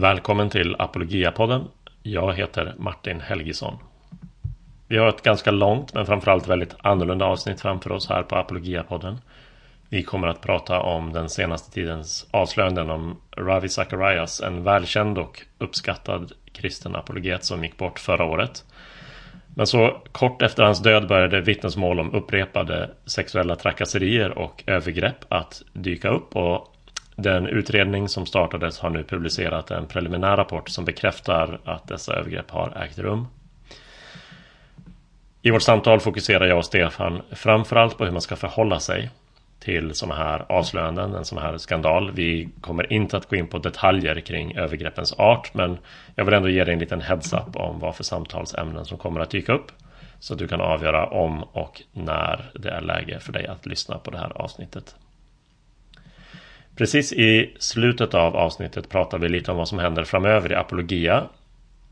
Välkommen till Apologia-podden. Jag heter Martin Helgesson. Vi har ett ganska långt men framförallt väldigt annorlunda avsnitt framför oss här på Apologia-podden. Vi kommer att prata om den senaste tidens avslöjanden om Ravi Zacharias, en välkänd och uppskattad kristen apologet som gick bort förra året. Men så kort efter hans död började vittnesmål om upprepade sexuella trakasserier och övergrepp att dyka upp och den utredning som startades har nu publicerat en preliminär rapport som bekräftar att dessa övergrepp har ägt rum. I vårt samtal fokuserar jag och Stefan framförallt på hur man ska förhålla sig till sådana här avslöjanden, en sån här skandal. Vi kommer inte att gå in på detaljer kring övergreppens art, men jag vill ändå ge dig en liten heads-up om vad för samtalsämnen som kommer att dyka upp. Så att du kan avgöra om och när det är läge för dig att lyssna på det här avsnittet. Precis i slutet av avsnittet pratar vi lite om vad som händer framöver i Apologia.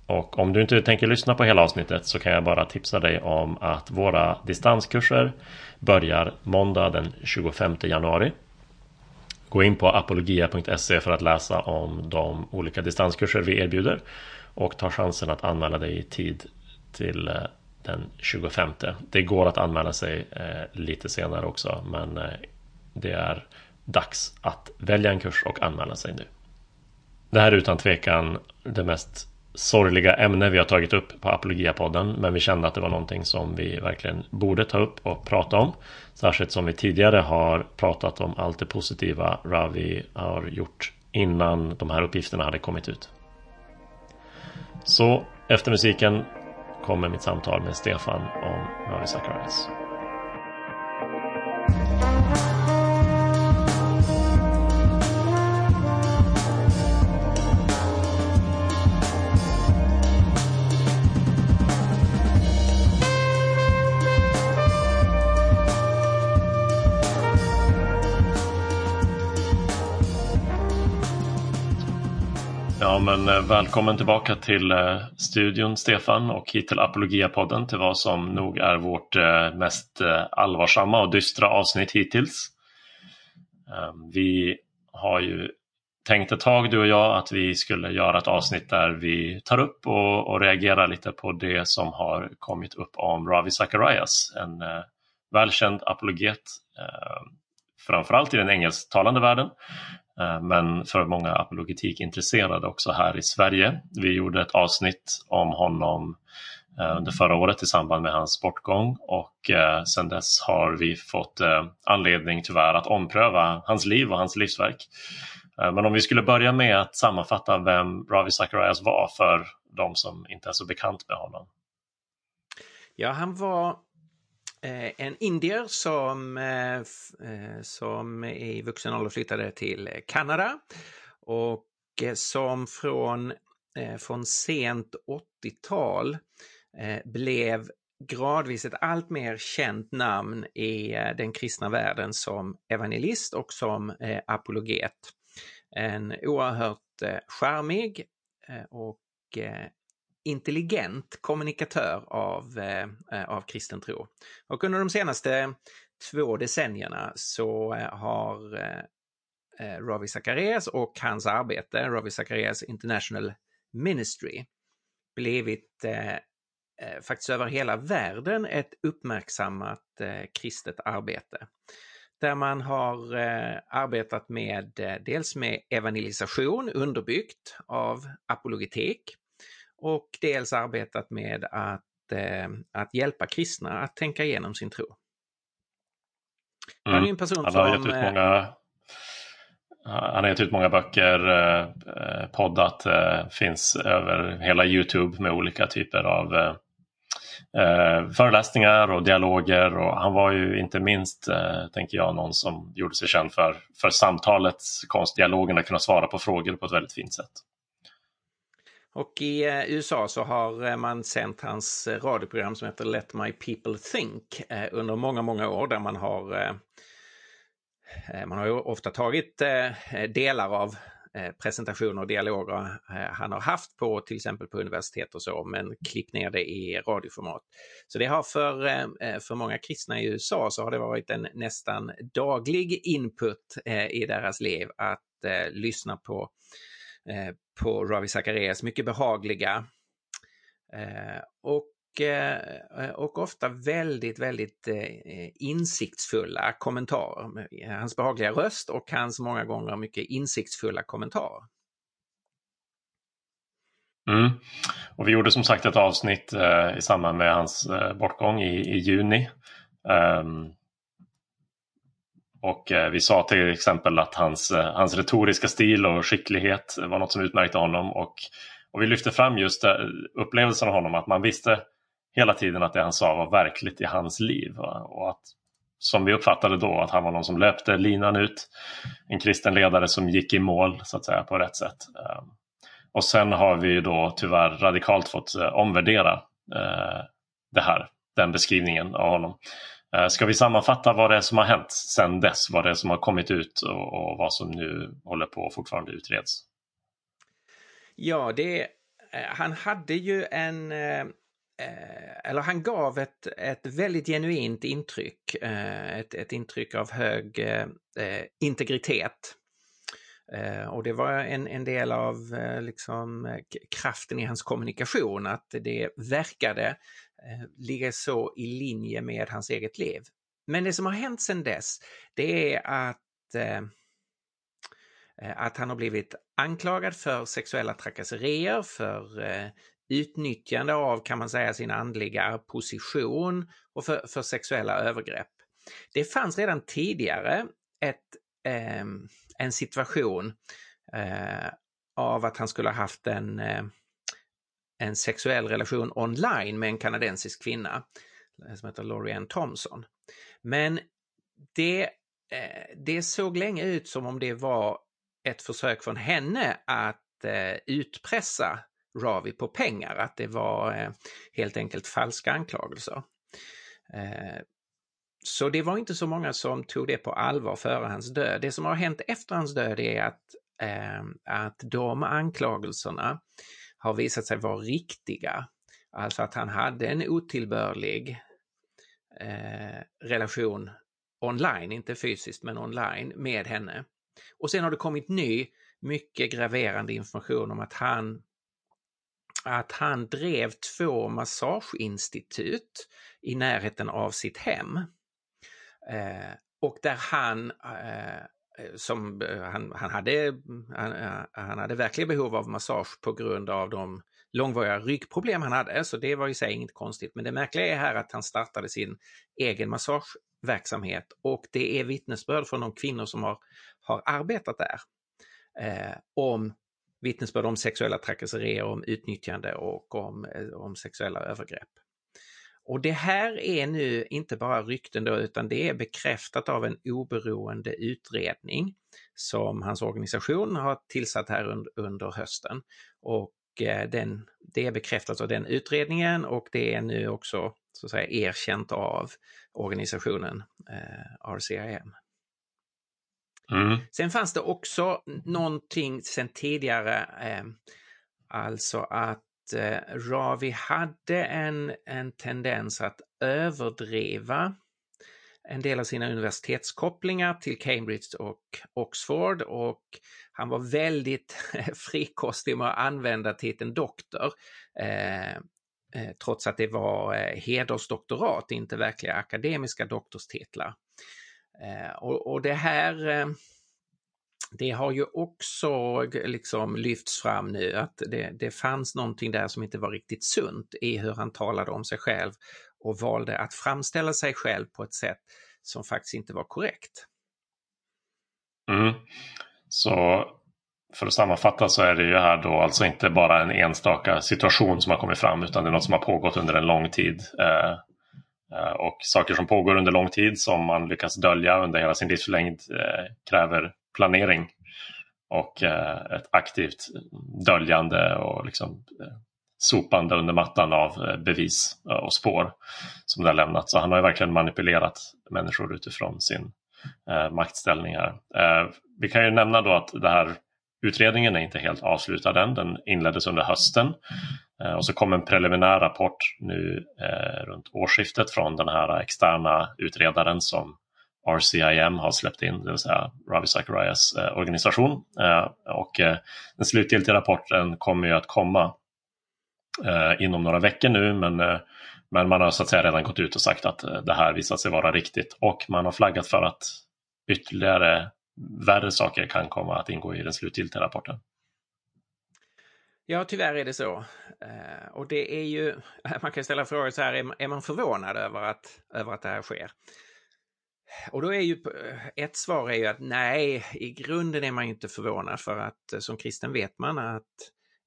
Och om du inte tänker lyssna på hela avsnittet så kan jag bara tipsa dig om att våra distanskurser börjar måndag den 25 januari. Gå in på apologia.se för att läsa om de olika distanskurser vi erbjuder och ta chansen att anmäla dig i tid till eh, den 25. Det går att anmäla sig eh, lite senare också men eh, det är dags att välja en kurs och anmäla sig nu. Det här är utan tvekan det mest sorgliga ämne vi har tagit upp på Apologia-podden men vi kände att det var någonting som vi verkligen borde ta upp och prata om. Särskilt som vi tidigare har pratat om allt det positiva Ravi har gjort innan de här uppgifterna hade kommit ut. Så efter musiken kommer mitt samtal med Stefan om Ravi Zacharias. Ja, men eh, välkommen tillbaka till eh, studion Stefan och hit till Apologia-podden till vad som nog är vårt eh, mest allvarsamma och dystra avsnitt hittills. Ehm, vi har ju tänkt ett tag du och jag att vi skulle göra ett avsnitt där vi tar upp och, och reagerar lite på det som har kommit upp om Ravi Zacharias, en välkänd apologet ehm, framförallt i den engelsktalande världen Eh, men för många apologetikintresserade också här i Sverige. Vi gjorde ett avsnitt om honom eh, under förra året i samband med hans bortgång och eh, sedan dess har vi fått anledning tyvärr att ompröva hans liv och hans livsverk. Men om vi skulle börja med att sammanfatta vem Ravi Zacharias var för de som inte är så bekant med honom. Ja, han var Eh, en indier som, eh, eh, som i vuxen ålder flyttade till Kanada och eh, som från, från sent 80-tal blev gradvis ett allt mer känt namn i den kristna världen som evangelist och som apologet. En oerhört charmig och intelligent kommunikatör av, eh, eh, av kristen tro. Och under de senaste två decennierna så eh, har eh, eh, Ravi Zacharias och hans arbete, Ravi Zacharias International Ministry, blivit eh, faktiskt över hela världen ett uppmärksammat eh, kristet arbete. Där man har eh, arbetat med dels med evangelisation underbyggt av apologetik och dels arbetat med att, eh, att hjälpa kristna att tänka igenom sin tro. Mm. Han är en person han har som... Gett ut eh, många, han har gett ut många böcker, eh, poddat, eh, finns över hela Youtube med olika typer av eh, eh, föreläsningar och dialoger och han var ju inte minst, eh, tänker jag, någon som gjorde sig känd för, för samtalets konst, dialogen, att kunna svara på frågor på ett väldigt fint sätt. Och i eh, USA så har eh, man sänt hans eh, radioprogram som heter Let My People Think under många, många år där man har man har ju ofta tagit delar av presentationer och dialoger han har haft på till exempel på universitet och så, men klippt ner det i radioformat. Så det har för, för många kristna i USA så har det varit en nästan daglig input i deras liv att lyssna på på Ravi Zacharias, mycket behagliga eh, och, eh, och ofta väldigt, väldigt eh, insiktsfulla kommentarer. Eh, hans behagliga röst och hans många gånger mycket insiktsfulla kommentarer. Mm. Och vi gjorde som sagt ett avsnitt eh, i samband med hans eh, bortgång i, i juni. Um, och eh, vi sa till exempel att hans, eh, hans retoriska stil och skicklighet var något som utmärkte honom. Och, och vi lyfte fram just det, upplevelsen av honom, att man visste hela tiden att det han sa var verkligt i hans liv. Och att, som vi uppfattade då, att han var någon som löpte linan ut. En kristen ledare som gick i mål så att säga på rätt sätt. Ehm, och sen har vi då tyvärr radikalt fått eh, omvärdera eh, det här, den beskrivningen av honom. Eh, ska vi sammanfatta vad det är som har hänt sedan dess? Vad det är som har kommit ut och, och vad som nu håller på och fortfarande utreds? Ja, det, eh, han hade ju en eh, eller han gav ett, ett väldigt genuint intryck, ett, ett intryck av hög integritet. Och det var en, en del av liksom, kraften i hans kommunikation, att det verkade Eh, ligger så i linje med hans eget liv. Men det som har hänt sedan dess, det är att eh, eh, att han har blivit anklagad för sexuella trakasserier, för utnyttjande av, kan man säga, sin andliga position och för, för sexuella övergrepp. Det fanns redan tidigare ett eh, en situation eh, av att han skulle ha haft en, eh, en sexuell relation online med en kanadensisk kvinna eh, som heter Lorianne Thompson. Men det, eh, det såg länge ut som om det var ett försök från henne att eh, utpressa Ravi på pengar, att det var helt enkelt falska anklagelser. Så det var inte så många som tog det på allvar före hans död. Det som har hänt efter hans död är att, att de anklagelserna har visat sig vara riktiga. Alltså att han hade en otillbörlig eh, relation online, inte fysiskt men online, med henne. Och sen har det kommit ny, mycket graverande information om att han att han drev två massageinstitut i närheten av sitt hem. Eh, och där han eh, Eh, som eh, han, han, hade, han, eh, han hade verkligen behov av massage på grund av de långvariga ryggproblem han hade, så det var i sig inget konstigt. Men det märkliga är här att han startade sin egen massageverksamhet och det är vittnesbörd från de kvinnor som har, har arbetat där eh, om vittnesbörd om sexuella trakasserier, om utnyttjande och om, om sexuella övergrepp. Och det här är nu inte bara rykten då, utan det är bekräftat av en oberoende utredning som hans organisation har tillsatt här under, under hösten. Och eh, den, det är bekräftat av den utredningen och det är nu också så att säga, erkänt av organisationen eh, RCIM. Mm. Sen fanns det också någonting sen tidigare, eh, alltså att Eh, Ravi hade en, en tendens att överdriva en del av sina universitetskopplingar till Cambridge och Oxford och han var väldigt frikostig med att använda titeln doktor. Eh, eh trots att det var eh, hedersdoktorat, inte verkliga akademiska doktorstitlar. Eh, och, och, det här eh, det har ju också liksom lyfts fram nu att det, det fanns någonting där som inte var riktigt sunt i hur han talade om sig själv och valde att framställa sig själv på ett sätt som faktiskt inte var korrekt. Mm. Så för att sammanfatta så är det ju här då alltså inte bara en enstaka situation som har kommit fram utan det är något som har pågått under en lång tid. Eh, eh och saker som pågår under lång tid som man lyckas dölja under hela sin livslängd eh, kräver planering och eh, ett aktivt döljande och liksom eh, sopande under mattan av eh, bevis och spår som det har lämnat. Så han har ju verkligen manipulerat människor utifrån sin maktställning här. vi kan ju nämna då att det här utredningen är inte helt avslutad än. Den inleddes under hösten och så kom en preliminär rapport nu runt årsskiftet från den här externa utredaren som RCIM har släppt in, det vill säga Ravi Zacharias eh, organisation. Eh, och eh, den slutgiltiga rapporten kommer ju att komma inom några veckor nu men, men man har så att säga redan gått ut och sagt att det här visat sig vara riktigt och man har flaggat för att ytterligare värre saker kan komma att ingå i den slutgiltiga rapporten. Ja, tyvärr är det så. och det är ju, man kan ställa frågan så här, är man förvånad över att, över att det här sker? Och då är ju eh, ett svar är ju att nej, i grunden är man inte förvånad för att eh, som kristen vet man att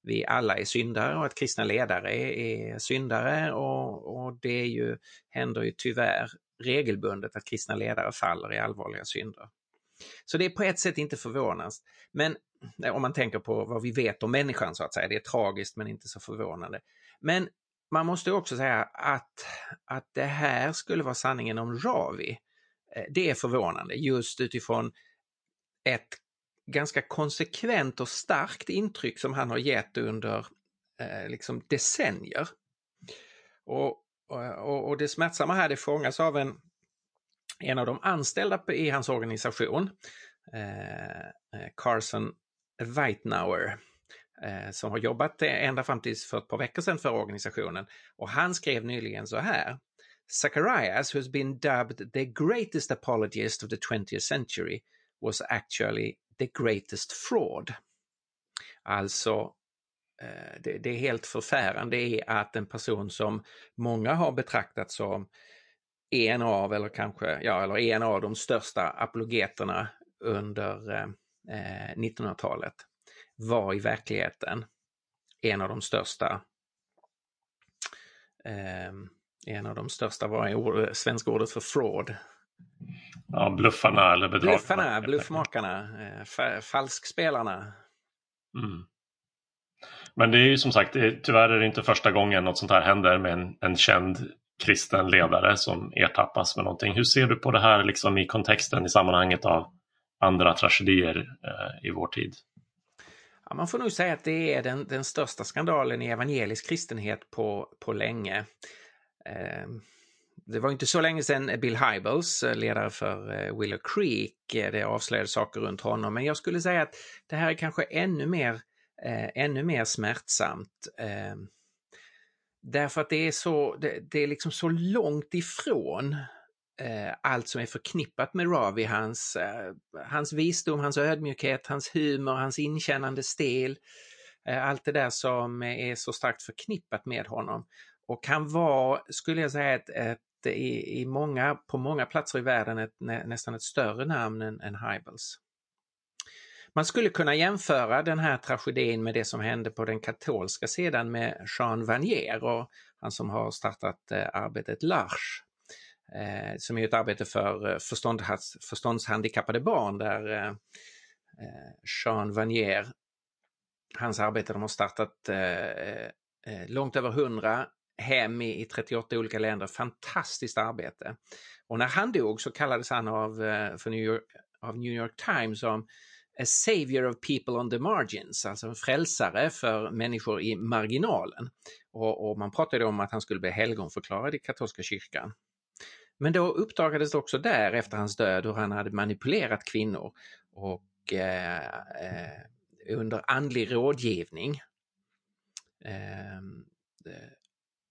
vi alla är syndare och att kristna ledare är syndare och, och det är ju, händer ju tyvärr regelbundet att kristna ledare faller i allvarliga synder. Så det är på ett sätt inte förvånande. Men om man tänker på vad vi vet om människan så att säga, det är tragiskt men inte så förvånande. Men man måste också säga att, att det här skulle vara sanningen om Ravi. Eh, det är förvånande just utifrån ett ganska konsekvent och starkt intryck som han har gett under eh, liksom decennier. Och, eh, och, och det smärtsamma här det fångas av en, en av de anställda i hans organisation, eh, eh, Carson Weitnauer, eh, som har jobbat ända fram till för ett par veckor sedan för organisationen. Och han skrev nyligen så här. Zacharias, who has been dubbed the greatest apologist of the 20th century, was actually the greatest fraud. Alltså, eh, det, det, är helt förfärande är att en person som många har betraktat som en av, eller kanske, ja, eller en av de största apologeterna under eh, eh 1900-talet var i verkligheten en av de största eh, en av de största, är ord, svenska ordet för fraud? Ja, bluffarna eller bedragarna. Bluffarna, bluffmakarna, eh, falskspelarna. Mm. Men det är ju som sagt, det, tyvärr är det inte första gången något sånt här händer med en, en känd kristen ledare som ertappas med någonting. Hur ser du på det här liksom i kontexten i sammanhanget av andra tragedier eh, i vår tid? Ja, man får nog säga att det är den, den största skandalen i evangelisk kristenhet på, på länge. Ehm, det var inte så länge sedan Bill Hybels, eh, ledare för eh, Willow Creek, eh, det avslöjade saker runt honom. Men jag skulle säga att det här är kanske ännu mer, ännu mer smärtsamt. Ehm, därför att det är, så, det, det, är liksom så långt ifrån allt som är förknippat med Ravi, hans, hans visdom, hans ödmjukhet, hans humor, hans inkännande stil. allt det där som är så starkt förknippat med honom. Och han var, skulle jag säga, ett, ett i, i många, på många platser i världen ett, nä, nästan ett större namn än, än Hybels. Man skulle kunna jämföra den här tragedin med det som hände på den katolska sidan med Jean Vanier och han som har startat eh, arbetet L'Arche, eh, som är ett arbete för eh, förstånd, förståndshandikappade barn där eh, eh, Jean Vanier, hans arbete, de har startat eh, eh långt över hundra hem i, i 38 olika länder. Fantastiskt arbete. Och när han dog så kallades han av, eh, för New York, av New York Times som a savior of people on the margins, alltså en frälsare för människor i marginalen. Och, och man pratade om att han skulle bli helgonförklarad i katolska kyrkan. Men då uppdagades det också där efter hans död hur han hade manipulerat kvinnor och eh, eh, under andlig rådgivning ehm, eh,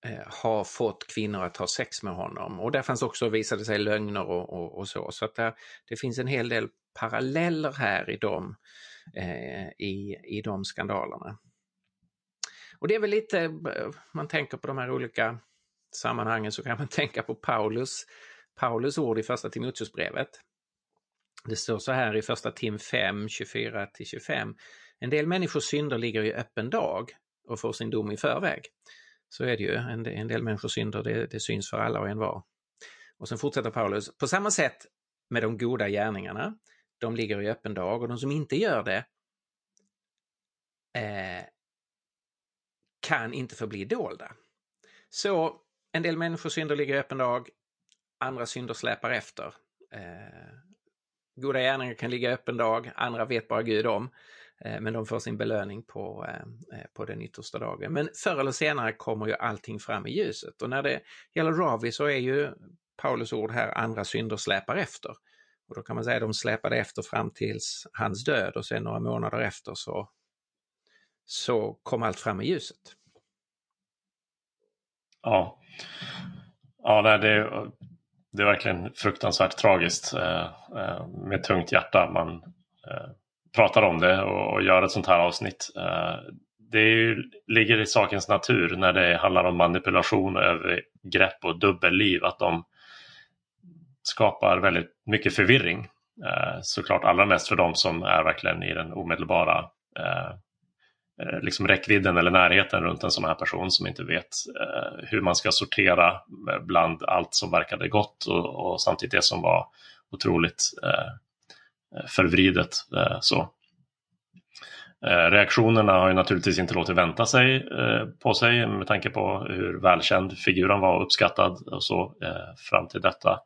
Eh, har fått kvinnor att ha sex med honom. Och där fanns också, visade sig, lögner och, och, och så. Så att där, det finns en hel del paralleller här i de, eh, i, i de skandalerna. Och det är väl lite, eh, man tänker på de här olika sammanhangen så kan man tänka på Paulus, Paulus ord i första Timoteusbrevet. Det står så här i första Tim 5, 24-25. En del människors synder ligger i öppen dag och får sin dom i förväg. Så är det ju, en, en del människors synder det, det syns för alla och en var. Och sen fortsätter Paulus, på samma sätt med de goda gärningarna, de ligger i öppen dag och de som inte gör det eh, kan inte förbli dolda. Så en del människors synder ligger i öppen dag, andra synder släpar efter. Eh, goda gärningar kan ligga i öppen dag, andra vet bara Gud om. Eh, men de får sin belöning på, eh, eh, på den yttersta dagen. Men förr eller senare kommer ju allting fram i ljuset och när det gäller Ravi så är ju Paulus ord här andra synder släpar efter. Och då kan man säga att de släpade efter fram tills hans död och sen några månader efter så, så kom allt fram i ljuset. Ja, ja det, är, det är verkligen fruktansvärt tragiskt eh, med tungt hjärta. Man eh, pratar om det och gör ett sånt här avsnitt. Eh, det ju, ligger i sakens natur när det handlar om manipulation, övergrepp och dubbelliv att de skapar väldigt mycket förvirring. Eh, såklart allra mest för de som är verkligen i den omedelbara eh, liksom räckvidden eller närheten runt en sån här person som inte vet eh, hur man ska sortera bland allt som verkade gott och, och samtidigt det som var otroligt eh, Eh, förvridet. Eh, så. Eh, reaktionerna har ju naturligtvis inte låtit vänta sig på sig med tanke på hur välkänd figuren var och uppskattad och så fram till detta.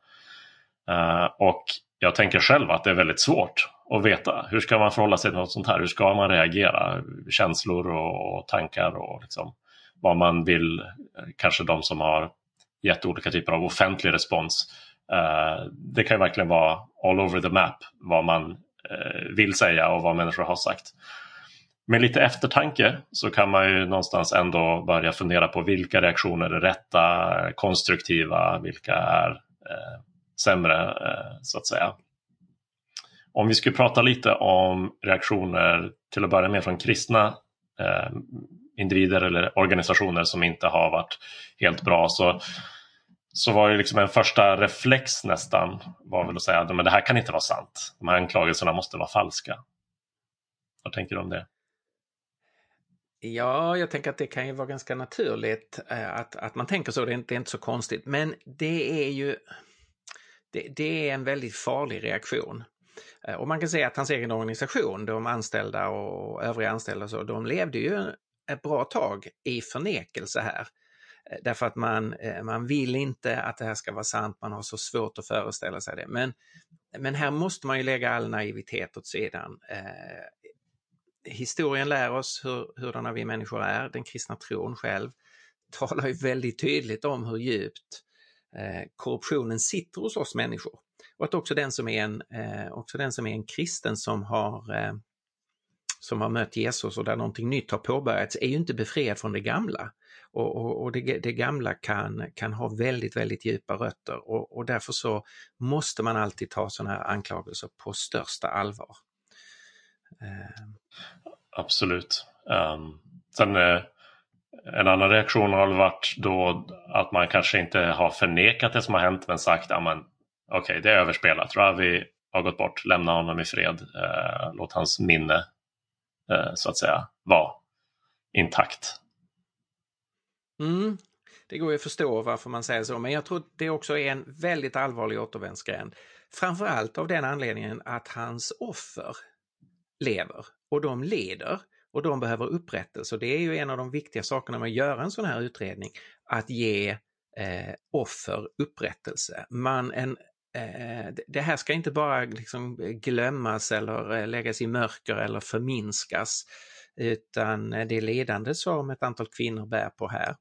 och jag tänker själv att det är väldigt svårt att veta. Hur ska man förhålla sig till något sånt här? Hur ska man reagera? Känslor och, och tankar och liksom vad man vill, kanske de som har gett olika typer av offentlig respons. Eh, det kan verkligen vara all over the map vad man uh, vill säga och vad människor har sagt. Med lite eftertanke så kan man ju någonstans ändå börja fundera på vilka reaktioner är rätta, konstruktiva, vilka är uh, sämre så att säga. Om vi skulle prata lite om reaktioner till att börja med från kristna individer eller organisationer som inte har varit helt bra så, så var det liksom en första reflex nästan var väl att säga att det här kan inte vara sant. De här anklagelserna måste vara falska. Vad tänker du om det? Ja, jag tänker att det kan ju vara ganska naturligt eh, att, att man tänker så. Det är, inte, det är inte så konstigt. Men det är ju det, det är en väldigt farlig reaktion. Eh, och man kan säga att hans egen organisation, de anställda och övriga anställda, så, de levde ju ett bra tag i förnekelse här. Eh, därför att man, eh, man vill inte att det här ska vara sant, man har så svårt att föreställa sig det. Men, men här måste man ju lägga all naivitet åt sidan. Eh, historien lär oss hur, hurdana vi människor är, den kristna tron själv talar ju väldigt tydligt om hur djupt eh, korruptionen sitter hos oss människor. Och att också den som är en, eh, också den som är en kristen som har, eh, som har mött Jesus och där någonting nytt har påbörjats är ju inte befriad från det gamla. Och, och, och det, det, gamla kan, kan ha väldigt, väldigt djupa rötter och, och därför så måste man alltid ta sådana här anklagelser på största allvar. Ehm. Ehm, eh. Absolut. Um, sen en annan reaktion har varit då att man kanske inte har förnekat det som har hänt men sagt att okej, okay, det är överspelat. Ravi har gått bort, lämna honom i fred. Eh, låt hans minne eh, så att säga vara intakt. Mm. Det går ju att förstå varför man säger så, men jag tror det också är en väldigt allvarlig återvändsgränd. Framförallt av den anledningen att hans offer lever och de leder och de behöver upprättelse. Det är ju en av de viktiga sakerna med att göra en sån här utredning, att ge eh, offer upprättelse. Man, en, Eh, det här ska inte bara liksom glömmas eller eh, läggas i mörker eller förminskas utan eh, det ledande som ett antal kvinnor bär på här.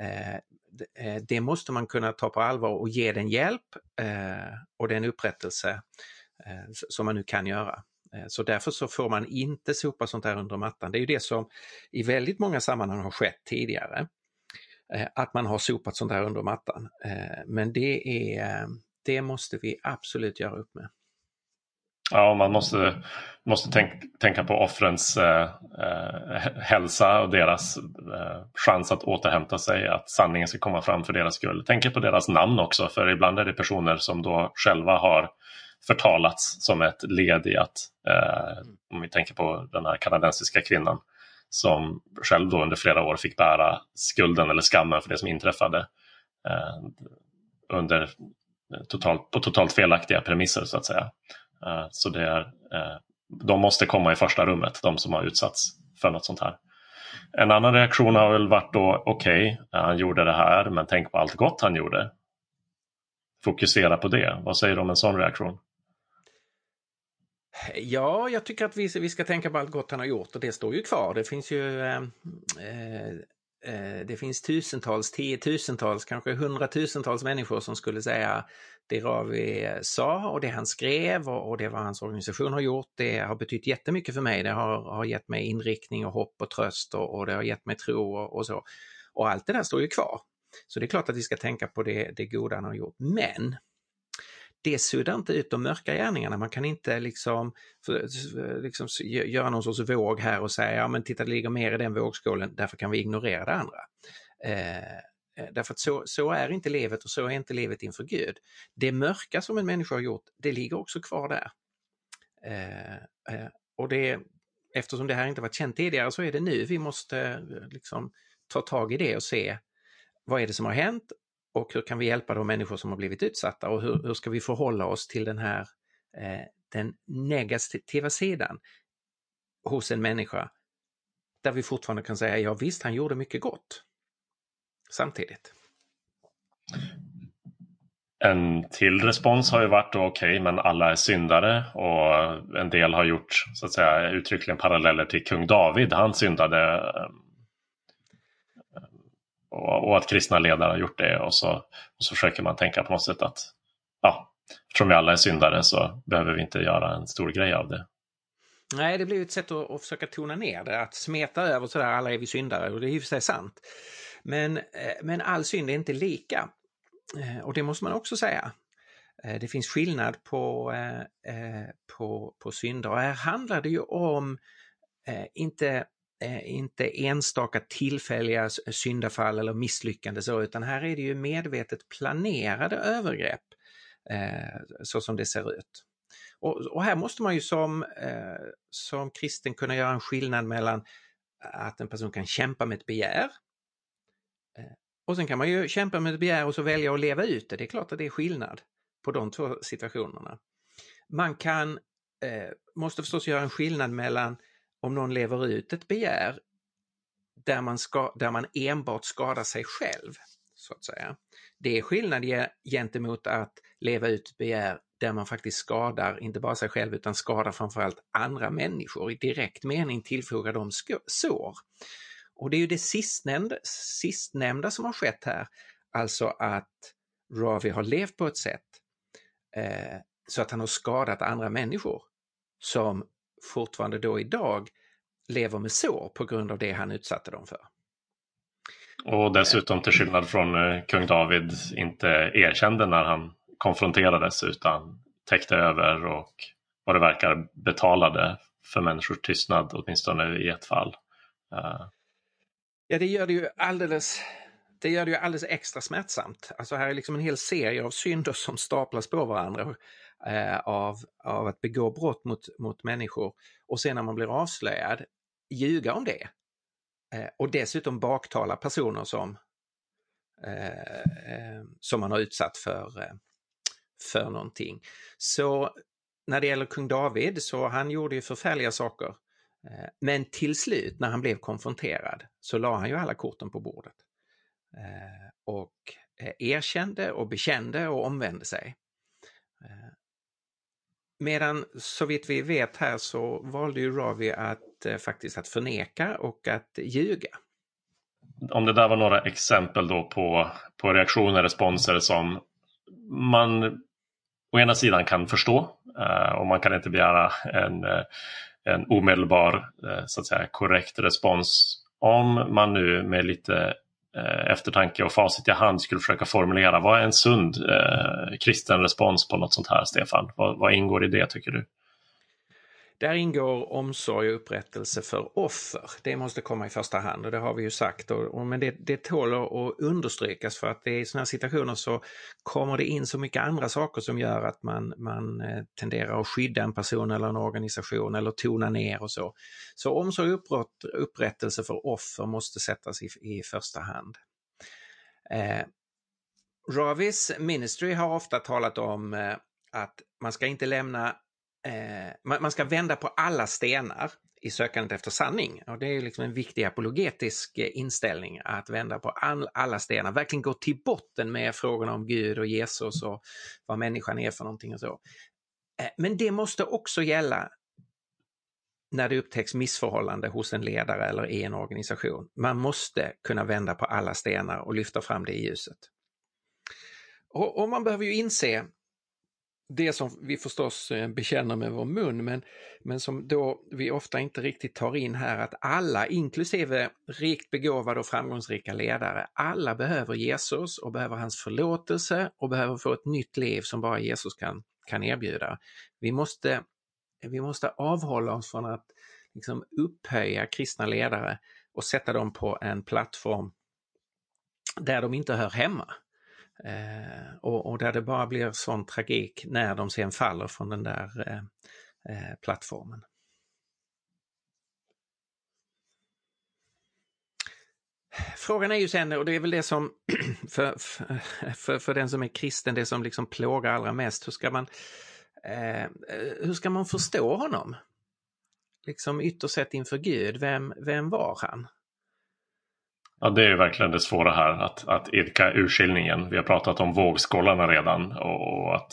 Eh, eh, det måste man kunna ta på allvar och ge den hjälp och den upprättelse som man nu kan göra. Så därför så får man inte sopa sånt här under mattan. Det är ju det som i väldigt många sammanhang har skett tidigare. Att man har sopat sånt här under mattan. Men det är det måste vi absolut göra upp med. Ja, man måste, måste tänk, tänka på offrens eh, eh hälsa och deras eh, chans att återhämta sig, att sanningen ska komma fram för deras skull. Tänka på deras namn också, för ibland är det personer som då själva har förtalats som ett led i att, eh, om vi tänker på den här kanadensiska kvinnan som själv då under flera år fick bära skulden eller skammen för det som inträffade eh, under totalt, på totalt felaktiga premisser så att säga. Eh, så det är, eh, de måste komma i första rummet, de som har utsatts för något sånt här. En annan reaktion har väl varit då, okej, okay, han gjorde det här, men tänk på allt gott han gjorde. Fokusera på det. Vad säger du om en sån reaktion? Ja, jag tycker att vi, vi ska tänka på allt gott han har gjort och det står ju kvar. Det finns ju eh eh, Eh, det finns tusentals, tiotusentals, kanske hundratusentals människor som skulle säga det Ravi sa och det han skrev och, och det vad hans organisation har gjort, det har betytt jättemycket för mig. Det har, har gett mig inriktning och hopp och tröst och, och det har gett mig tro och, och, så. Och allt det där står ju kvar. Så det är klart att vi ska tänka på det, det goda han har gjort. Men det suddar inte ut de mörka gärningarna. Man kan inte liksom, eh, liksom göra någon sorts våg här och säga ja men titta det ligger mer i den vågskålen, därför kan vi ignorera det andra. Eh, eh, därför att så, så är inte livet och så är inte livet inför Gud. Det mörka som en människa har gjort, det ligger också kvar där. Eh, eh, och det, eftersom det här inte varit känt tidigare så är det nu vi måste eh, liksom ta tag i det och se vad är det som har hänt och hur kan vi hjälpa de människor som har blivit utsatta och hur, hur ska vi förhålla oss till den här eh, den negativa sidan hos en människa där vi fortfarande kan säga ja visst, han gjorde mycket gott samtidigt. En till respons har ju varit okej, okay, men alla är syndare och en del har gjort så att säga uttryckligen paralleller till kung David. Han syndade eh, och, och, att kristna ledare har gjort det och så, och så försöker man tänka på något sätt att ja, eftersom vi alla är syndare så behöver vi inte göra en stor grej av det. Nej, det blir ett sätt att, att försöka tona ner det, att smeta över sådär, alla är vi syndare och det är ju för sig sant. Men, eh, men all synd är inte lika. Eh, och det måste man också säga. Eh, det finns skillnad på, på, på synder och här handlar det ju om inte Eh, inte enstaka tillfälliga syndafall eller misslyckande, så, utan här är det ju medvetet planerade övergrepp eh, så som det ser ut. Och, och, här måste man ju som, eh, som kristen kunna göra en skillnad mellan att en person kan kämpa med ett begär eh, och sen kan man ju kämpa med ett begär och så välja att leva ut det. Det är klart att det är skillnad på de två situationerna. Man kan, eh, måste förstås göra en skillnad mellan om någon lever ut ett begär där man, ska, där man enbart skadar sig själv, så att säga. Det är skillnad gentemot att leva ut ett begär där man faktiskt skadar, inte bara sig själv, utan skadar framförallt andra människor i direkt mening tillfogar dem sår. Och det är ju det sistnämnda, sistnämnda som har skett här, alltså att Ravi har levt på ett sätt eh, så att han har skadat andra människor som fortfarande då idag lever med sår på grund av det han utsatte dem för. Och dessutom till skillnad från eh, kung David inte erkände när han konfronterades utan täckte över och vad det verkar betalade för människors tystnad, åtminstone i ett fall. Uh. Ja, det gör det ju alldeles det gör det ju alldeles extra smärtsamt. Alltså här är liksom en hel serie av synder som staplas på varandra eh, Eh, av, av att begå brott mot, mot människor och sen när man blir avslöjad ljuga om det. Eh, och dessutom baktala personer som, eh, eh, som man har utsatt för, eh, för någonting. Så när det gäller kung David så han gjorde ju förfärliga saker. Eh, men till slut när han blev konfronterad så la han ju alla korten på bordet. Eh, och erkände och bekände och omvände sig. Medan så vitt vi vet här så valde ju Ravi att eh, faktiskt att förneka och att ljuga. Om det där var några exempel då på, på reaktioner, responser som man å ena sidan kan förstå eh, och man kan inte begära en, eh, en omedelbar eh, så att säga, korrekt respons om man nu med lite Eh, eftertanke och facit i hand skulle försöka formulera vad är en sund eh, kristen respons på något sånt här, Stefan? Vad, vad, ingår i det tycker du? Där ingår omsorg och upprättelse för offer. Det måste komma i första hand och det har vi ju sagt. Och, och men det, det tål att understrykas för att det i sådana här situationer så kommer det in så mycket andra saker som gör att man, man eh, tenderar att skydda en person eller en organisation eller tona ner och så. Så omsorg och upprättelse för offer måste sättas i, i första hand. Eh, Ravis Ministry har ofta talat om eh, att man ska inte lämna eh, man, ska vända på alla stenar i sökandet efter sanning. Och det är liksom en viktig apologetisk eh, inställning att vända på all, alla stenar, verkligen gå till botten med frågorna om Gud och Jesus och vad människan är för någonting och så. Eh, men det måste också gälla när det upptäcks missförhållande hos en ledare eller i en organisation. Man måste kunna vända på alla stenar och lyfta fram det i ljuset. Och, och man behöver ju inse det som vi förstås eh, bekänner med vår mun, men, men som då vi ofta inte riktigt tar in här, att alla, inklusive rikt begåvade och framgångsrika ledare, alla behöver Jesus och behöver hans förlåtelse och behöver få ett nytt liv som bara Jesus kan, kan erbjuda. Vi måste, vi måste avhålla oss från att liksom upphöja kristna ledare och sätta dem på en plattform där de inte hör hemma. Eh, och, och, där det bara blir sån tragik när de sen faller från den där eh, eh plattformen. Frågan är ju sen, och det är väl det som för, för, för den som är kristen, det som liksom plågar allra mest, hur ska man, eh, hur ska man förstå honom? Liksom ytterst sett inför Gud, vem, vem var han? Ja, det är verkligen det svåra här, att, att idka urskiljningen. Vi har pratat om vågskålarna redan och, och att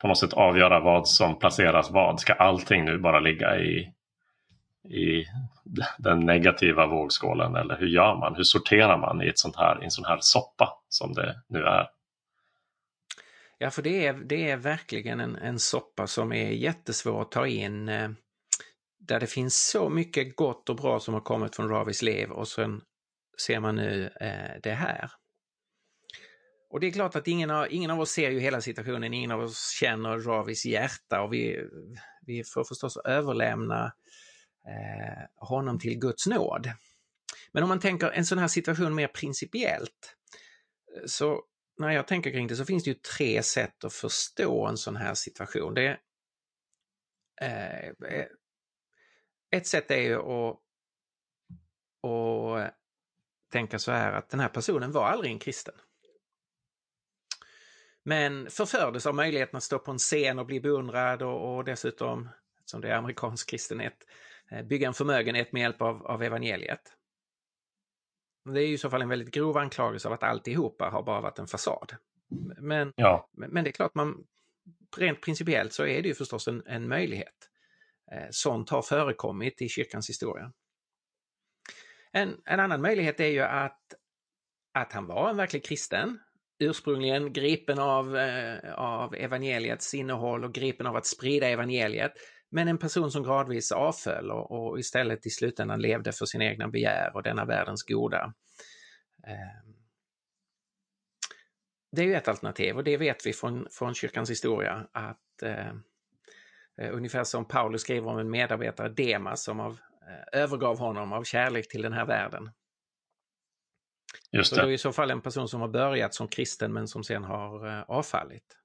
på något sätt avgöra vad som placeras vad. Ska allting nu bara ligga i, i den negativa vågskålen eller hur gör man? Hur sorterar man i, ett sånt här, i en sån här soppa som det nu är? Ja, för det är, det är verkligen en, en soppa som är jättesvår att ta in. Eh, där det finns så mycket gott och bra som har kommit från Ravis liv och sen ser man nu eh, det här. Och det är klart att ingen av, ingen av oss ser ju hela situationen, ingen av oss känner Ravis hjärta och vi, vi får förstås överlämna eh, honom till Guds nåd. Men om man tänker en sån här situation mer principiellt, så när jag tänker kring det så finns det ju tre sätt att förstå en sån här situation. Det, eh, eh ett sätt är ju att, att tänka så här att den här personen var aldrig en kristen. Men förfördes av möjligheten att stå på en scen och bli beundrad och, och dessutom, som det är amerikansk kristenhet, eh, bygga en förmögenhet med hjälp av, av evangeliet. Det är ju i så fall en väldigt grov anklagelse av att alltihopa har bara varit en fasad. Men, ja. men det är klart, man, rent principiellt så är det ju förstås en, en möjlighet. Eh, sånt har förekommit i kyrkans historia. En, en annan möjlighet är ju att, att han var en verklig kristen, ursprungligen gripen av, eh, av evangeliets innehåll och gripen av att sprida evangeliet, men en person som gradvis avföll och, och istället i slutändan levde för sina egna begär och denna världens goda. Eh, det är ju ett alternativ och det vet vi från, från kyrkans historia att eh, eh ungefär som Paulus skriver om en medarbetare, Demas, som av övergav honom av kärlek till den här världen. Just det. Så det är i så fall en person som har börjat som kristen men som sen har eh, avfallit.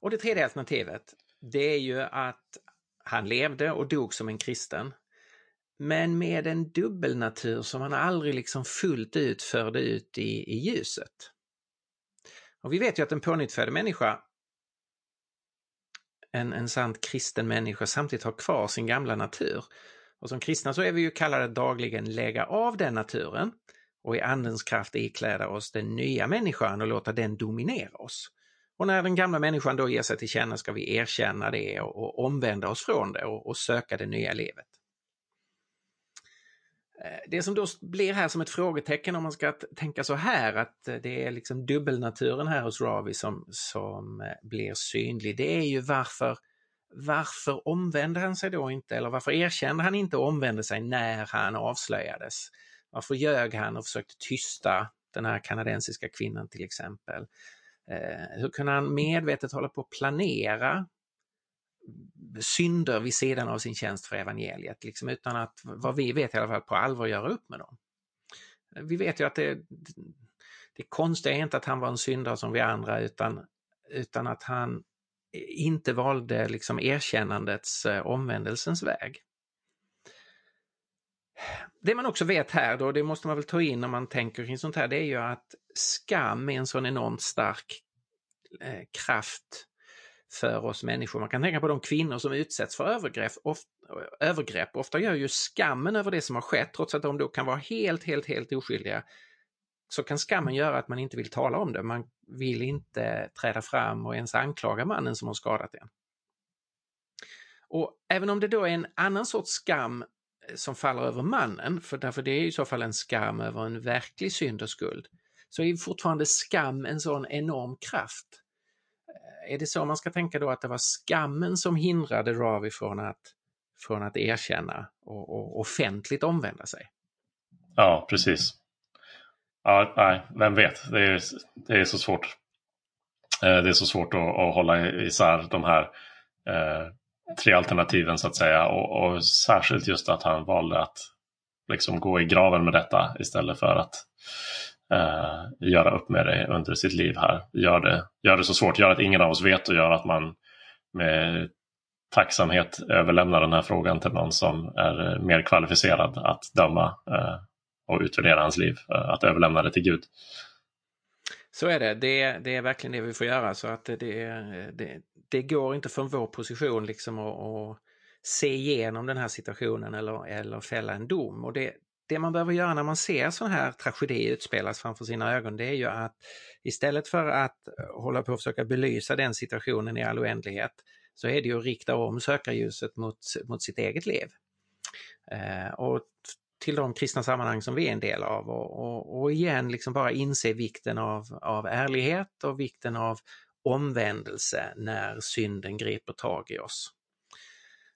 Och det tredje alternativet, det är ju att han levde och dog som en kristen. Men med en dubbelnatur som han aldrig liksom fullt ut förde ut i, i ljuset. Och vi vet ju att en pånyttfödd människa en, en sant kristen människa samtidigt har kvar sin gamla natur. Och som kristna så är vi ju kallade att dagligen lägga av den naturen och i andens kraft ikläda oss den nya människan och låta den dominera oss. Och när den gamla människan då ger sig till känna ska vi erkänna det och, och omvända oss från det och, och söka det nya livet. Eh, det som då blir här som ett frågetecken om man ska tänka så här att eh, det är liksom dubbelnaturen här hos Ravi som, som eh, blir synlig, det är ju varför varför omvände han sig då inte eller varför erkände han inte och omvände sig när han avslöjades? Varför ljög han och försökte tysta den här kanadensiska kvinnan till exempel? hur kunde han medvetet hålla på att planera synder vid sidan av sin tjänst för evangeliet, liksom utan att, vad vi vet i alla fall, på allvar göra upp med dem. Vi vet ju att det, det konstiga är inte att han var en syndare som vi andra, utan, utan att han inte valde liksom erkännandets, eh, omvändelsens väg. Det man också vet här då, det måste man väl ta in när man tänker kring sånt här, det är ju att skam är en sån enormt stark eh, kraft för oss människor. Man kan tänka på de kvinnor som utsätts för övergrepp. Ofta, övergrepp. Ofta gör ju skammen över det som har skett, trots att de då kan vara helt, helt, helt oskyldiga, så kan skammen göra att man inte vill tala om det. Man vill inte träda fram och ens anklaga mannen som har skadat en. Och även om det då är en annan sorts skam eh, som faller över mannen, för därför det är i så fall en skam över en verklig synd och skuld, så är fortfarande skam en sån enorm kraft. Eh, är det så man ska tänka då att det var skammen som hindrade Ravi från att, från att erkänna och, och offentligt omvända sig? Ja, precis. Ja, nej, vem vet? Det är, det är så svårt. Eh, det är så svårt att, att hålla isär de här eh, tre alternativen så att säga. Och, och, särskilt just att han valde att liksom gå i graven med detta istället för att eh, göra upp med det under sitt liv här. Gör det, gör det så svårt, gör att ingen av oss vet och gör att man med tacksamhet överlämnar den här frågan till någon som är mer kvalificerad att döma eh, och utvärdera hans liv. Eh, att överlämna det till Gud. Så är det. det. Det är verkligen det vi får göra. Så att det, det, det går inte från vår position liksom att, att se igenom den här situationen eller, eller fälla en dom. Och det, det man behöver göra när man ser sån här tragedi utspelas framför sina ögon det är ju att istället för att hålla på och försöka belysa den situationen i all oändlighet så är det ju att rikta om sökarljuset mot, mot sitt eget liv. Eh, och till de kristna sammanhang som vi är en del av och, och, och igen liksom bara inse vikten av, av ärlighet och vikten av omvändelse när synden griper tag i oss.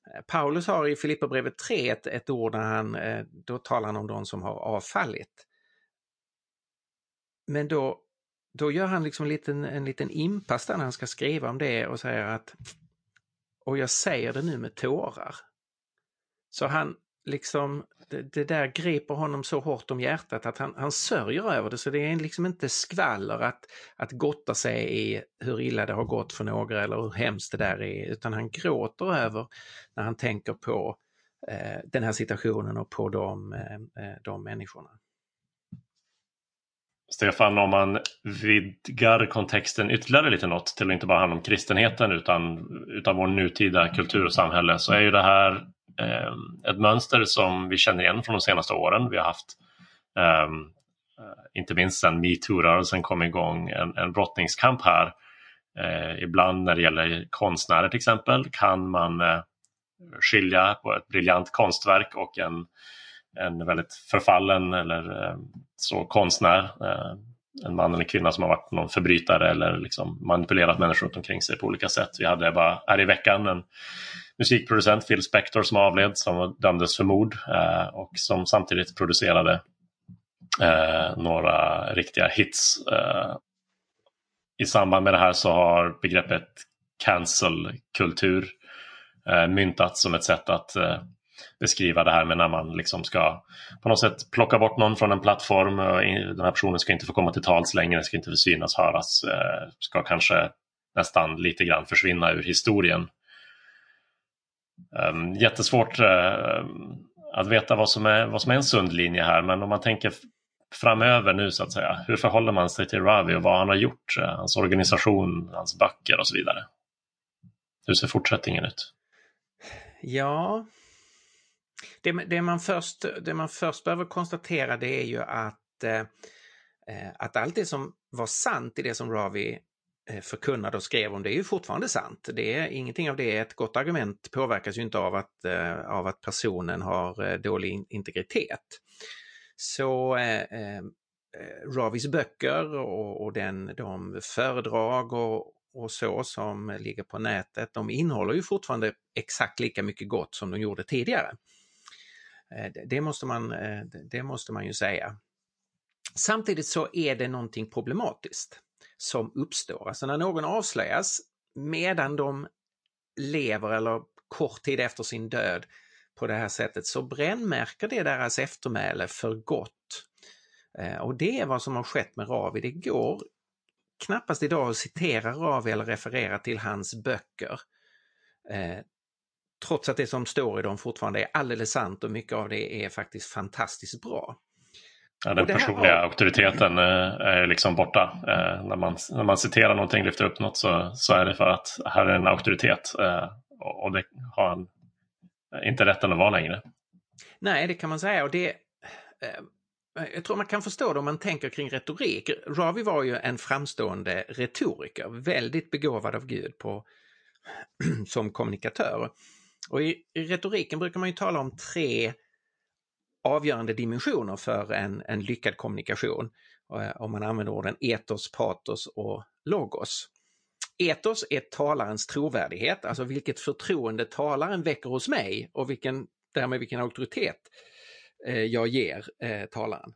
Eh, Paulus har i Filipperbrevet 3 ett, ett ord där han, eh, då talar han om de som har avfallit. Men då, då gör han liksom en liten, en liten inpass där när han ska skriva om det och säger att och jag säger det nu med tårar. Så han, liksom, det, det, där griper honom så hårt om hjärtat att han, han sörjer över det. Så det är liksom inte skvaller att, att gotta sig i hur illa det har gått för några eller hur hemskt det där är, utan han gråter över när han tänker på eh, den här situationen och på de, eh, eh de människorna. Stefan, om man vidgar kontexten ytterligare lite något till att inte bara handla om kristenheten utan, utan vår nutida kultur och samhälle så är ju det här Ehm, ett mönster som vi känner igen från de senaste åren. Vi har haft, ehm, eh, inte minst sedan metoo-rörelsen kom igång, en, en brottningskamp här. Eh, ibland när det gäller konstnärer till exempel kan man eh, skilja på ett briljant konstverk och en, en väldigt förfallen eller så konstnär. En man eller kvinna som har varit någon förbrytare eller liksom manipulerat människor runt omkring sig på olika sätt. Vi hade bara här i veckan en musikproducent, Phil Spector, som avled, som dömdes för mord eh, och som samtidigt producerade eh, några riktiga hits. Eh, I samband med det här så har begreppet cancel-kultur eh, myntats som ett sätt att eh, beskriva det här med när man liksom ska på något sätt plocka bort någon från en plattform. Den här personen ska inte få komma till tals längre, ska inte få synas, höras, eh, ska kanske nästan lite grann försvinna ur historien. Ehm, jättesvårt eh, att veta vad som, är, vad som är en sund linje här, men om man tänker framöver nu så att säga. Hur förhåller man sig till Ravi och vad han har gjort, eh, hans organisation, hans böcker och så vidare? Hur ser fortsättningen ut? Ja, det, det, man, först, det man först behöver konstatera det är ju att, eh, eh att allt det som var sant i det som Ravi eh, förkunnade och skrev om det är ju fortfarande sant. Det är, ingenting av det, ett gott argument påverkas ju inte av att, eh, av att personen har eh, dålig integritet. Så eh, eh, eh, Ravis böcker och, och den, de föredrag och, och så som ligger på nätet, de innehåller ju fortfarande exakt lika mycket gott som de gjorde tidigare. Eh, det måste man, eh, det måste man ju säga. Samtidigt så är det någonting problematiskt som uppstår. Alltså när någon avslöjas medan de lever eller kort tid efter sin död på det här sättet så brännmärker det deras eftermäle för gott. Eh, och det är vad som har skett med Ravi. Det går knappast idag att citera Ravi eller referera till hans böcker trots att det som står i dem fortfarande är alldeles sant och mycket av det är faktiskt fantastiskt bra. Ja, den personliga har... auktoriteten eh, är liksom borta. Eh, när, man, när man citerar någonting, lyfter upp något så, så är det för att här är en auktoritet eh, och det har han inte rätten att vara längre. Nej, det kan man säga och det jag tror man kan förstå det om man tänker kring retorik. Ravi var ju en framstående retoriker, väldigt begåvad av Gud på, som kommunikatör. Och i, i retoriken brukar man ju tala om tre avgörande dimensioner för en, en lyckad kommunikation. Eh, om man använder orden etos, patos och logos. Etos är talarens trovärdighet, alltså vilket förtroende talaren väcker hos mig och vilken, därmed vilken auktoritet eh, jag ger eh, talaren.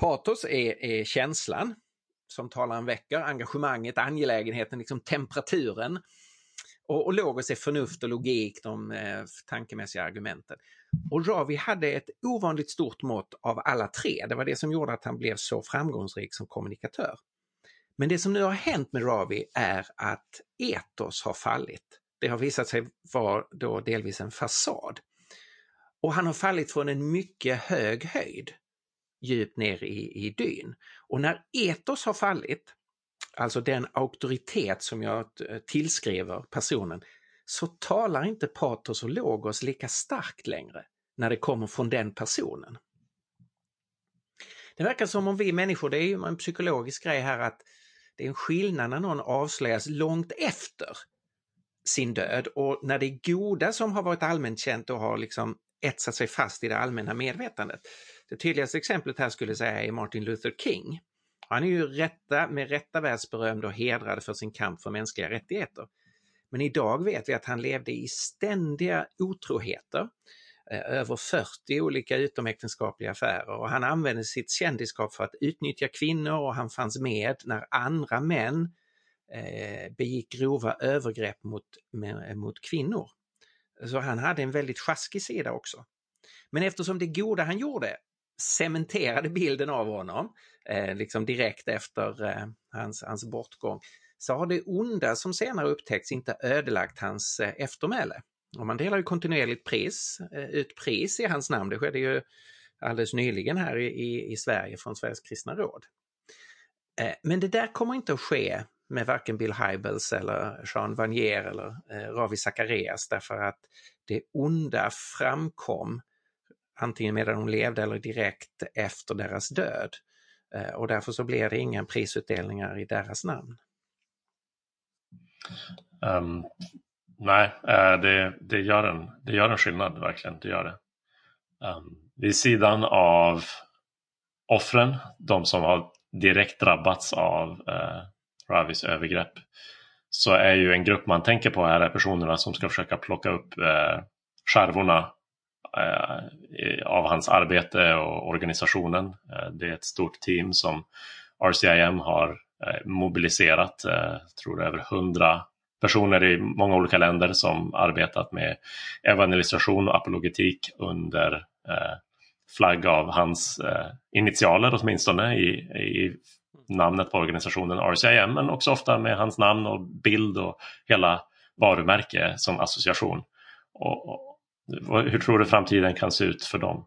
Patos är, är känslan som talaren väcker, engagemanget, angelägenheten, liksom temperaturen. Och, och logos är förnuft och logik, de eh, tankemässiga argumenten. Och Ravi hade ett ovanligt stort mått av alla tre. Det var det som gjorde att han blev så framgångsrik som kommunikatör. Men det som nu har hänt med Ravi är att etos har fallit. Det har visat sig vara då delvis en fasad. Och han har fallit från en mycket hög höjd djupt ner i, i dyn. Och när etos har fallit, alltså den auktoritet som jag eh, tillskriver personen, så talar inte patos och logos lika starkt längre när det kommer från den personen. Det verkar som om vi människor, det är ju en psykologisk grej här att det är en skillnad när någon avslöjas långt efter sin död och när det är goda som har varit allmänt känt och har liksom etsat sig fast i det allmänna medvetandet. Det tydligaste exemplet här skulle jag säga är Martin Luther King. Han är ju rätta, med rätta världsberömd och hedrad för sin kamp för mänskliga rättigheter. Men idag vet vi att han levde i ständiga otroheter, eh, över 40 olika utomäktenskapliga affärer och han använde sitt kändisskap för att utnyttja kvinnor och han fanns med när andra män eh, begick grova övergrepp mot, eh, mot kvinnor. Så han hade en väldigt sjaskig sida också. Men eftersom det goda han gjorde cementerade bilden av honom, eh, liksom direkt efter eh, hans, hans bortgång, så har det onda som senare upptäckts inte ödelagt hans eh, eftermäle. Och man delar ju kontinuerligt pris, eh, ut pris i hans namn. Det skedde ju alldeles nyligen här i, i, i Sverige från Sveriges kristna råd. Eh, men det där kommer inte att ske med varken Bill Hybels eller Jean Vanier eller eh, Ravi Zacharias därför att det onda framkom antingen medan de levde eller direkt efter deras död. Eh, och därför så blir det inga prisutdelningar i deras namn. Um, nej, eh, det, det, gör en, det gör en skillnad verkligen. Det gör det. Um, vid sidan av offren, de som har direkt drabbats av uh, Ravis övergrepp, så är ju en grupp man tänker på här är personerna som ska försöka plocka upp uh, skärvorna Eh, av hans arbete och organisationen. Eh, det är ett stort team som RCIM har eh, mobiliserat, jag tror över hundra personer i många olika länder som arbetat med evangelisation och apologetik under eh, flagg av hans initialer åtminstone i, i namnet på organisationen RCIM men också ofta med hans namn och bild och hela varumärke som association. Och, hur tror du framtiden kan se ut för dem?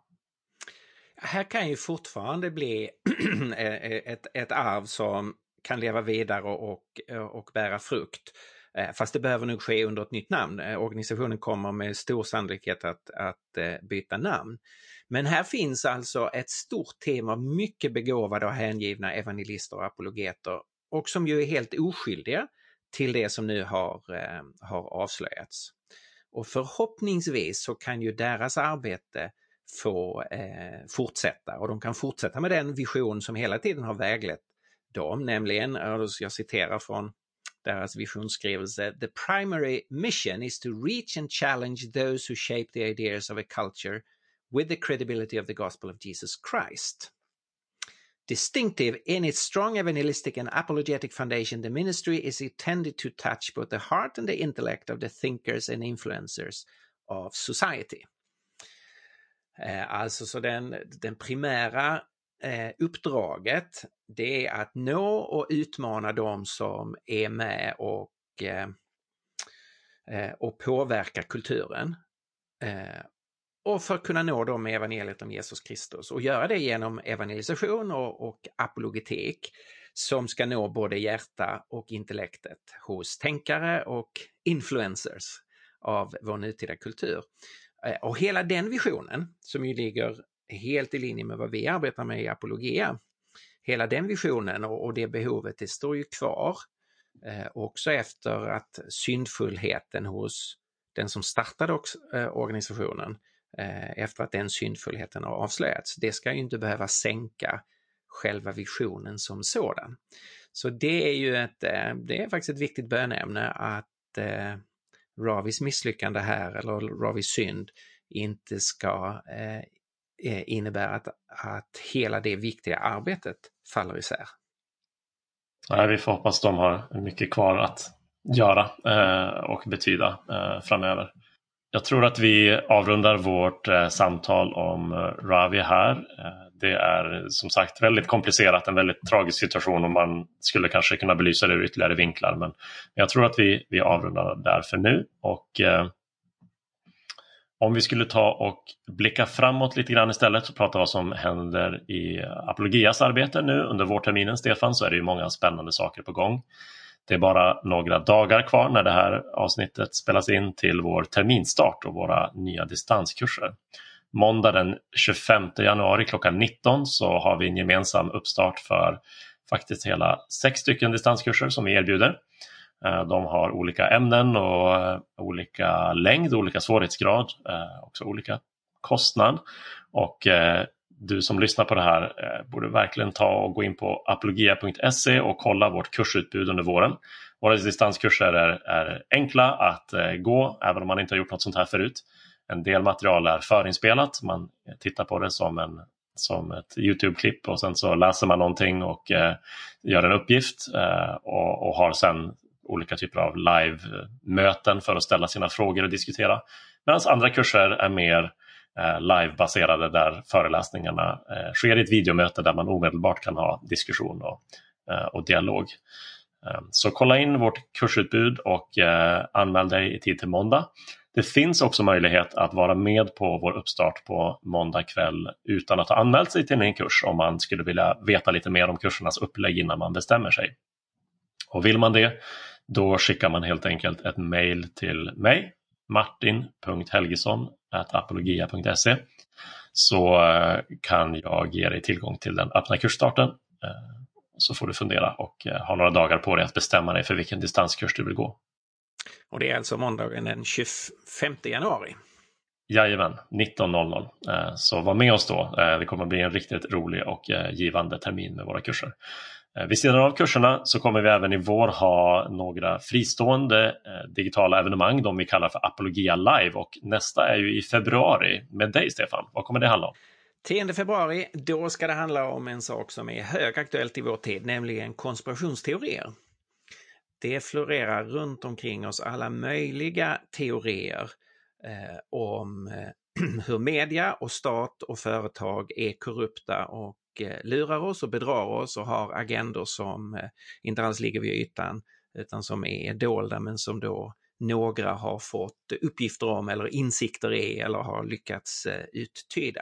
Här kan ju fortfarande bli e-, e-, ett, ett arv som kan leva vidare och, och bära frukt. Eh, fast det behöver nog ske under ett nytt namn. Eh, organisationen kommer med stor sannolikhet att, att eh, byta namn. Men här finns alltså ett stort tema av mycket begåvade och hängivna evangelister och apologeter och som ju är helt oskyldiga till det som nu har, har avslöjats. Och förhoppningsvis så kan ju deras arbete få eh, fortsätta och de kan fortsätta med den vision som hela tiden har väglett dem, nämligen, jag citerar från deras visionsskrivelse, The primary mission is to reach and challenge those who shape the ideas of a culture with the credibility of the gospel of Jesus Christ. Distinctive in its strong evangelistic and apologetic foundation, the ministry is intended to touch both the heart and the intellect of the thinkers and influencers of society. Eh, alltså så den, den primära eh, uppdraget det är att nå och utmana de som är med och, eh, eh och påverkar kulturen. Eh, och för att kunna nå dem med evangeliet om Jesus Kristus och göra det genom evangelisation och, och apologetik som ska nå både hjärta och intellektet hos tänkare och influencers av vår nutida kultur. Eh, och hela den visionen, som ju ligger helt i linje med vad vi arbetar med i Apologia, hela den visionen och, och det behovet, det står ju kvar eh, också efter att syndfullheten hos den som startade också, eh, organisationen Eh, efter att den syndfullheten har avslöjats. Det ska ju inte behöva sänka själva visionen som sådan. Så det är ju ett, eh, det är faktiskt ett viktigt bönämne att eh, Ravis misslyckande här eller Ravis synd inte ska eh, eh innebära att, att hela det viktiga arbetet faller isär. Nej, vi får hoppas de har mycket kvar att göra eh, och betyda eh, framöver. Jag tror att vi avrundar vårt eh, samtal om eh, Ravi här. Eh, det är som sagt väldigt komplicerat, en väldigt tragisk situation och man skulle kanske kunna belysa det ur ytterligare vinklar. Men jag tror att vi, vi avrundar där för nu. Och eh, om vi skulle ta och blicka framåt lite grann istället och prata vad som händer i Apologias arbete nu under vårterminen, Stefan, så är det ju många spännande saker på gång. Det är bara några dagar kvar när det här avsnittet spelas in till vår terminstart och våra nya distanskurser. Måndag den 25 januari klockan 19 så har vi en gemensam uppstart för faktiskt hela sex stycken distanskurser som vi erbjuder. Eh, de har olika ämnen och eh, olika längd, olika svårighetsgrad, eh, också olika kostnad. Och du som lyssnar på det här eh, borde verkligen ta och gå in på apologia.se och kolla vårt kursutbud under våren. Våra distanskurser är, är enkla att eh, gå även om man inte har gjort något sånt här förut. En del material är förinspelat, man tittar på det som, en, som ett Youtube-klipp och sen så läser man någonting och eh, gör en uppgift eh, och, och, har sen olika typer av live-möten för att ställa sina frågor och diskutera. Medan andra kurser är mer eh, Eh, livebaserade där föreläsningarna eh, sker i ett videomöte där man omedelbart kan ha diskussion och, eh, och dialog. Så kolla in vårt kursutbud och anmäl dig i tid till måndag. Det finns också möjlighet att vara med på vår uppstart på måndag kväll utan att ha anmält sig till en kurs om man skulle vilja veta lite mer om kursernas upplägg innan man bestämmer sig. Och vill man det, då skickar man helt enkelt ett mail till mig, martin.helgesson.apologia.se så eh, kan jag ge dig tillgång till den öppna kursstarten. Eh, så får du fundera och eh, ha några dagar på dig att bestämma dig för vilken distanskurs du vill gå. Och det är alltså måndagen den 25 januari. Jajamän, 19.00. Eh, så var med oss då. Det kommer bli en riktigt rolig och givande termin med våra kurser. Eh, vid sidan av kurserna så kommer vi även i vår ha några fristående eh, digitala evenemang, de vi kallar för Apologia Live och nästa är ju i februari med dig Stefan. Vad kommer det handla om? 10 februari, då ska det handla om en sak som är högaktuellt i vår tid, nämligen konspirationsteorier det florerar runt omkring oss alla möjliga teorier eh, om eh, hur media och stat och företag är korrupta och Eh, lurar oss och bedrar oss och har agendor som eh, inte alls ligger vid ytan utan som är dolda men som då några har fått uppgifter om eller insikter i eller har lyckats eh, uttyda.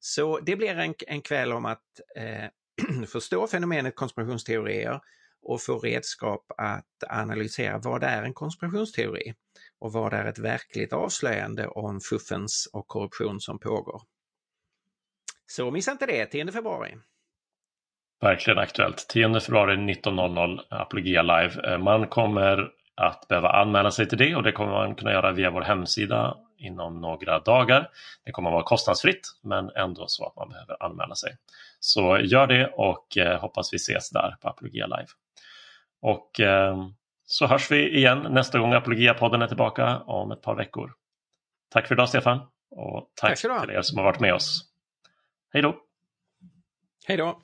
Så det blir en, en kväll om att eh, förstå fenomenet konspirationsteorier, och få redskap att analysera vad är en konspirationsteori och vad är ett verkligt avslöjande om fuffens och korruption som pågår. Så missa inte det, 10 februari. Verkligen aktuellt. 10 februari 19.00 Apologia Live. Eh, man kommer att behöva anmäla sig till det och det kommer man kunna göra via vår hemsida inom några dagar. Det kommer att vara kostnadsfritt men ändå så att man behöver anmäla sig. Så gör det och eh, hoppas vi ses där på Apologia Live. Och eh, så hörs vi igen nästa gång Apologia-podden är tillbaka om ett par veckor. Tack för idag Stefan och tack, tack till er som har varit med oss. Hej då! Hej då!